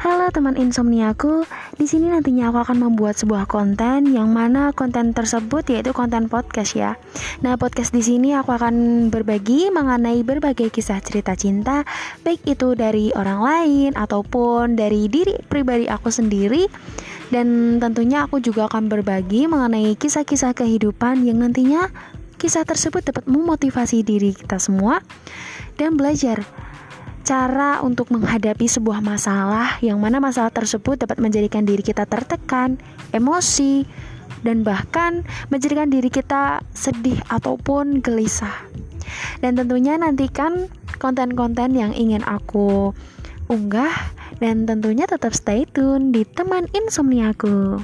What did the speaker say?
Halo teman insomniaku, di sini nantinya aku akan membuat sebuah konten yang mana konten tersebut yaitu konten podcast ya. Nah, podcast di sini aku akan berbagi mengenai berbagai kisah cerita cinta, baik itu dari orang lain ataupun dari diri pribadi aku sendiri. Dan tentunya aku juga akan berbagi mengenai kisah-kisah kehidupan yang nantinya kisah tersebut dapat memotivasi diri kita semua dan belajar cara untuk menghadapi sebuah masalah yang mana masalah tersebut dapat menjadikan diri kita tertekan, emosi, dan bahkan menjadikan diri kita sedih ataupun gelisah. Dan tentunya nantikan konten-konten yang ingin aku unggah dan tentunya tetap stay tune di teman insomniaku.